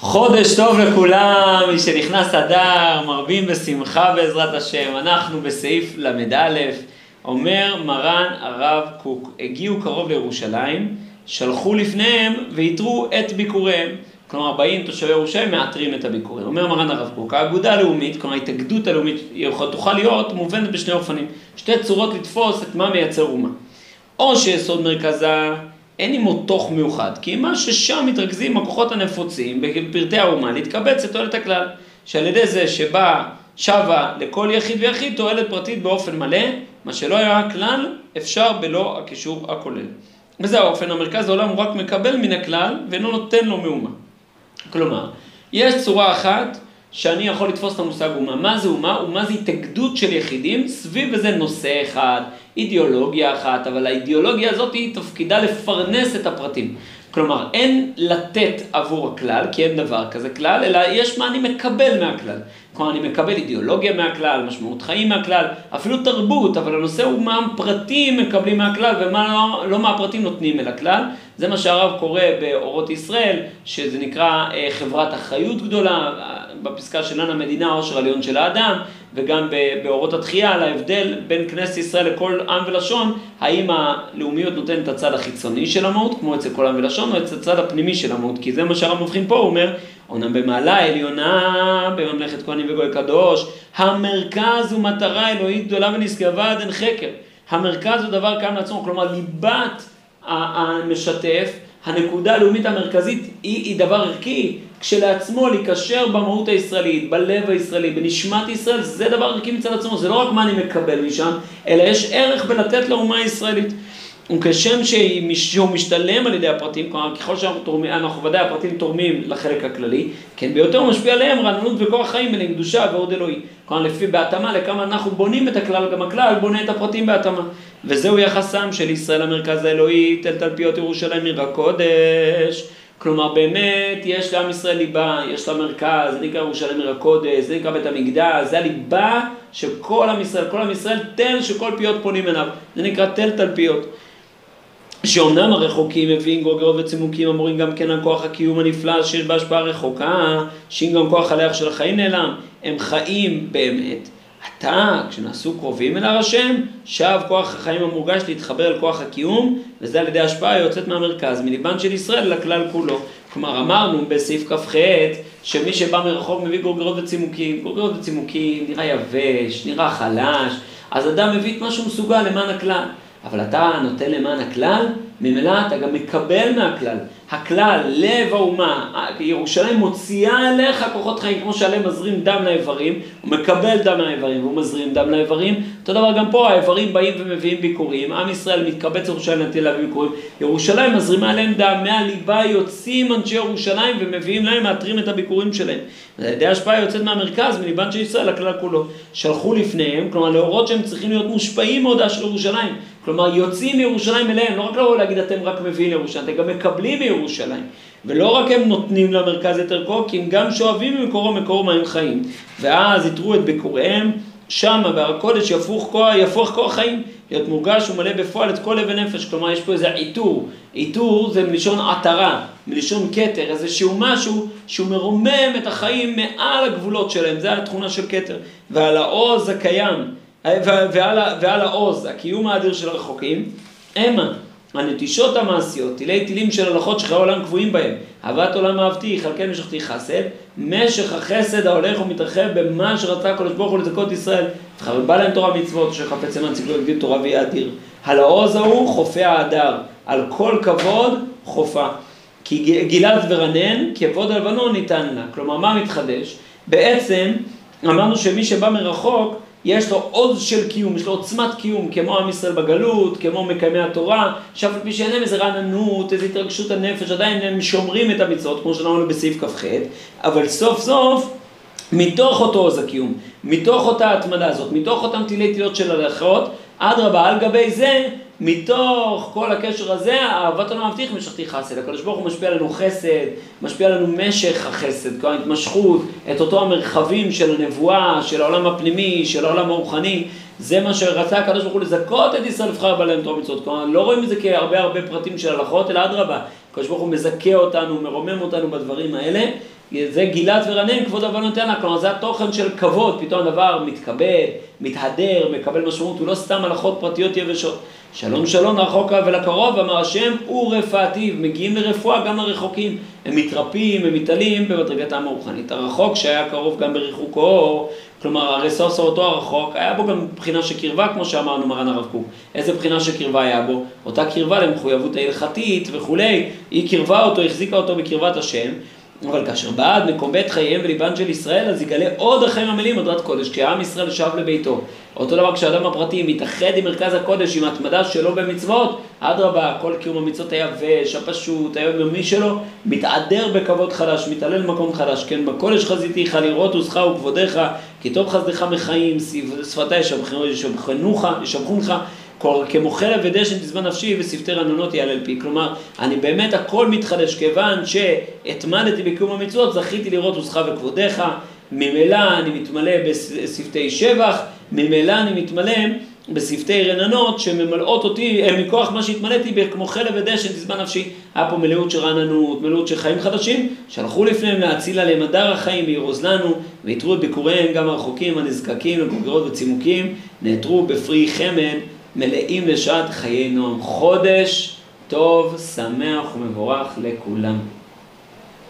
חודש טוב לכולם, מי שנכנס אדר, מרבים בשמחה בעזרת השם. אנחנו בסעיף ל"א, אומר מרן הרב קוק, הגיעו קרוב לירושלים, שלחו לפניהם ויתרו את ביקוריהם. כלומר, באים תושבי ירושלים, מאתרים את הביקורים. אומר מרן הרב קוק, האגודה הלאומית, כלומר ההתאגדות הלאומית, תוכל להיות מובנת בשני אופנים. שתי צורות לתפוס את מה מייצר אומה. או שיסוד מרכזה אין עמו תוך מיוחד, כי מה ששם מתרכזים הכוחות הנפוצים בפרטי האומה להתקבץ לתועלת הכלל, שעל ידי זה שבא שווה לכל יחיד ויחיד תועלת פרטית באופן מלא, מה שלא היה כלל, אפשר בלא הקישור הכולל. בזה האופן המרכז העולם הוא רק מקבל מן הכלל ואינו נותן לו מאומה. כלומר, יש צורה אחת שאני יכול לתפוס את המושג אומה. מה זה אומה? אומה זה התאגדות של יחידים סביב איזה נושא אחד, אידיאולוגיה אחת, אבל האידיאולוגיה הזאת היא תפקידה לפרנס את הפרטים. כלומר, אין לתת עבור הכלל, כי אין דבר כזה כלל, אלא יש מה אני מקבל מהכלל. כלומר, אני מקבל אידיאולוגיה מהכלל, משמעות חיים מהכלל, אפילו תרבות, אבל הנושא הוא מה הפרטים מקבלים מהכלל ומה לא, לא מה הפרטים נותנים אל הכלל. זה מה שהרב קורא באורות ישראל, שזה נקרא אה, חברת אחריות גדולה, בפסקה שלנו המדינה העושר העליון של האדם, וגם באורות התחייה על ההבדל בין כנסת ישראל לכל עם ולשון, האם הלאומיות נותנת את הצד החיצוני של המהות, כמו אצל כל עם ולשון, או את הצד הפנימי של המהות, כי זה מה שהרב מבחין פה, הוא אומר, אומנם במעלה העליונה, בממלכת כהנים וגוי קדוש, המרכז הוא מטרה אלוהית גדולה ונשגבה עד אין חקר. המרכז הוא דבר קיים לעצמו, כלומר ליבת המשתף, הנקודה הלאומית המרכזית היא, היא דבר ערכי, כשלעצמו להיקשר במהות הישראלית, בלב הישראלי, בנשמת ישראל, זה דבר ערכי מצד עצמו, זה לא רק מה אני מקבל משם, אלא יש ערך בלתת לאומה הישראלית. וכשם שהוא משתלם על ידי הפרטים, כלומר ככל שאנחנו תורמים, אנחנו ודאי הפרטים תורמים לחלק הכללי, כן ביותר משפיע עליהם רעננות וכוח חיים אליהם קדושה ועוד אלוהי. כלומר לפי בהתאמה לכמה אנחנו בונים את הכלל, גם הכלל בונה את הפרטים בהתאמה. וזהו יחסם של ישראל למרכז האלוהי, תל תלפיות ירושלים עיר הקודש. כלומר באמת יש לעם ישראל ליבה, יש לה מרכז, זה נקרא ירושלים עיר הקודש, זה נקרא בית המקדש, זה הליבה של כל עם ישראל, כל עם ישראל תל שכל פיות פונים אליו, זה נקרא תל תלפיות. שאומנם הרחוקים מביאים גוגרות וצימוקים אמורים גם כן על כוח הקיום הנפלא שיש בהשפעה רחוקה, שאם גם כוח הלך של החיים נעלם, הם חיים באמת. עתה, כשנעשו קרובים אל הר השם, שב כוח החיים המורגש להתחבר אל כוח הקיום, וזה על ידי השפעה יוצאת מהמרכז, מליבן של ישראל לכלל כולו. כלומר, אמרנו בסעיף כ"ח, שמי שבא מרחוק מביא גורגרות וצימוקים. גורגרות וצימוקים נראה יבש, נראה חלש, אז אדם מביא את מה שהוא מסוגל למען הכלל. אבל אתה נותן למען הכלל, ממילא אתה גם מקבל מהכלל. הכלל, לב האומה, ירושלים מוציאה אליך כוחות חיים, כמו שעליהם מזרים דם לאיברים, הוא מקבל דם לאיברים והוא מזרים דם לאיברים. אותו דבר גם פה, האיברים באים ומביאים ביקורים, עם ישראל מתקבץ ירושלים נטיל להביא ביקורים, ירושלים מזרימה עליהם דם, מהליבה יוצאים אנשי ירושלים ומביאים להם, מאתרים את הביקורים שלהם. על ידי השפעה יוצאת מהמרכז, מליבן של ישראל, הכלל כולו. שלחו לפניהם, כלומר להורות שהם צריכים להיות מושפעים מהודעה של ירושלים. כלומר, יוצאים מירושלים אליהם, לא רק לבוא להגיד אתם רק מביאים לירושלים, אתם גם מקבלים מירושלים. ולא רק הם נותנים למרכז את ערכו, כי הם גם שואבים ממקורו מקור מים חיים. ואז יתרו את ביקוריהם, שמה בהר הקודש יפוך כוח, חיים, להיות מורגש ומלא בפועל את כל לב ונפש. כלומר, יש פה איזה עיטור. עיטור זה מלשון עטרה, מלשון כתר, איזשהו משהו שהוא מרומם את החיים מעל הגבולות שלהם, זה התכונה של כתר. ועל העוז הקיים. ועל, ועל העוז, הקיום האדיר של הרחוקים, המה הנטישות המעשיות, תילי תילים של הלכות שחיי העולם קבועים בהם, אהבת עולם אהבתי, חלקי משכתי חסד, משך החסד ההולך ומתרחב במה שרצה הקדוש ברוך הוא לזכות ישראל, ובא להם תורה ומצוות, שחפץ למען ציבור יגדיל תורה ויהיה אדיר. על העוז ההוא חופי ההדר, על כל כבוד חופה. כי גילת ורנן, כבוד הלבנון ניתן לה. כלומר, מה מתחדש? בעצם, אמרנו שמי שבא מרחוק, יש לו עוז של קיום, יש לו עוצמת קיום, כמו עם ישראל בגלות, כמו מקיימי התורה, שאף על פי שאין להם איזה רעננות, איזה התרגשות הנפש, עדיין הם שומרים את המצוות, כמו שאמרנו בסעיף כ"ח, אבל סוף סוף, מתוך אותו עוז הקיום, מתוך אותה התמדה הזאת, מתוך אותם תילי תילות של הלכות, אדרבה, על גבי זה, מתוך כל הקשר הזה, אהבת עולם מבטיח משכתי חסד. הקדוש ברוך הוא משפיע עלינו חסד, משפיע עלינו משך החסד, כלומר התמשכות, את אותו המרחבים של הנבואה, של העולם הפנימי, של העולם הרוחני. זה מה שרצה הקדוש ברוך הוא לזכות את ישראל לבחר בעליהם תורה מצוות. כלומר, לא רואים את זה כהרבה הרבה פרטים של הלכות, אלא אדרבה, הקדוש ברוך הוא מזכה אותנו, מרומם אותנו בדברים האלה, זה גילת ורנן, כבוד אבא נותן לה, כלומר זה התוכן של כבוד, פתאום הדבר מתקבל, מתהדר, מקבל משמעות, הוא לא סתם הלכות פרטיות יבשות. שלום שלום רחוק ולקרוב, אמר השם, הוא רפאתיו, מגיעים לרפואה גם לרחוקים, הם מתרפים, הם מתעלים במדרגתם הרוחנית. הרחוק שהיה קרוב גם בריחוקו, כלומר הרי סוף סוף אותו הרחוק, היה בו גם בחינה של קרבה, כמו שאמרנו מרן הרב קוק. איזה בחינה של קרבה היה בו? אותה קרבה למחויבות ההלכתית וכולי, היא קרבה אותו, החזיקה אותו בקרבת השם. אבל כאשר בא עד מקום בית חייהם וליבן של ישראל, אז יגלה עוד החיים המלאים אדרת קודש, כי העם ישראל שב לביתו. אותו דבר כשאדם הפרטי מתאחד עם מרכז הקודש, עם התמדה שלו במצוות, אדרבה, כל קיום המצוות היבש, הפשוט, היומיומי שלו, מתעדר בכבוד חדש, מתעלל במקום חדש. כן, בקודש חזיתיך, לראות עוזך וכבודיך, כי טוב חסדך מחיים, שפתי ישבחונך, כמו חלב ודשן תזמן נפשי ושפתי רננות יעלל פי. כלומר, אני באמת הכל מתחדש, כיוון שהתמדתי בקיום המצוות, זכיתי לראות עוזך וכבודיך, ממילא אני מתמלא בשפתי שבח, ממילא אני מתמלא בשפתי רננות שממלאות אותי, הם מכוח מה שהתמלאתי כמו חלב ודשן תזמן נפשי. היה פה מלאות של רעננות, מלאות של חיים חדשים, שהלכו לפניהם להציל עליהם הדר החיים וירוז לנו, ויתרו את ביקוריהם גם הרחוקים, הנזקקים, לגוגרות וצימוקים, נעתרו בפרי חמד. מלאים לשעת חיי נועם. חודש טוב, שמח ומבורך לכולם.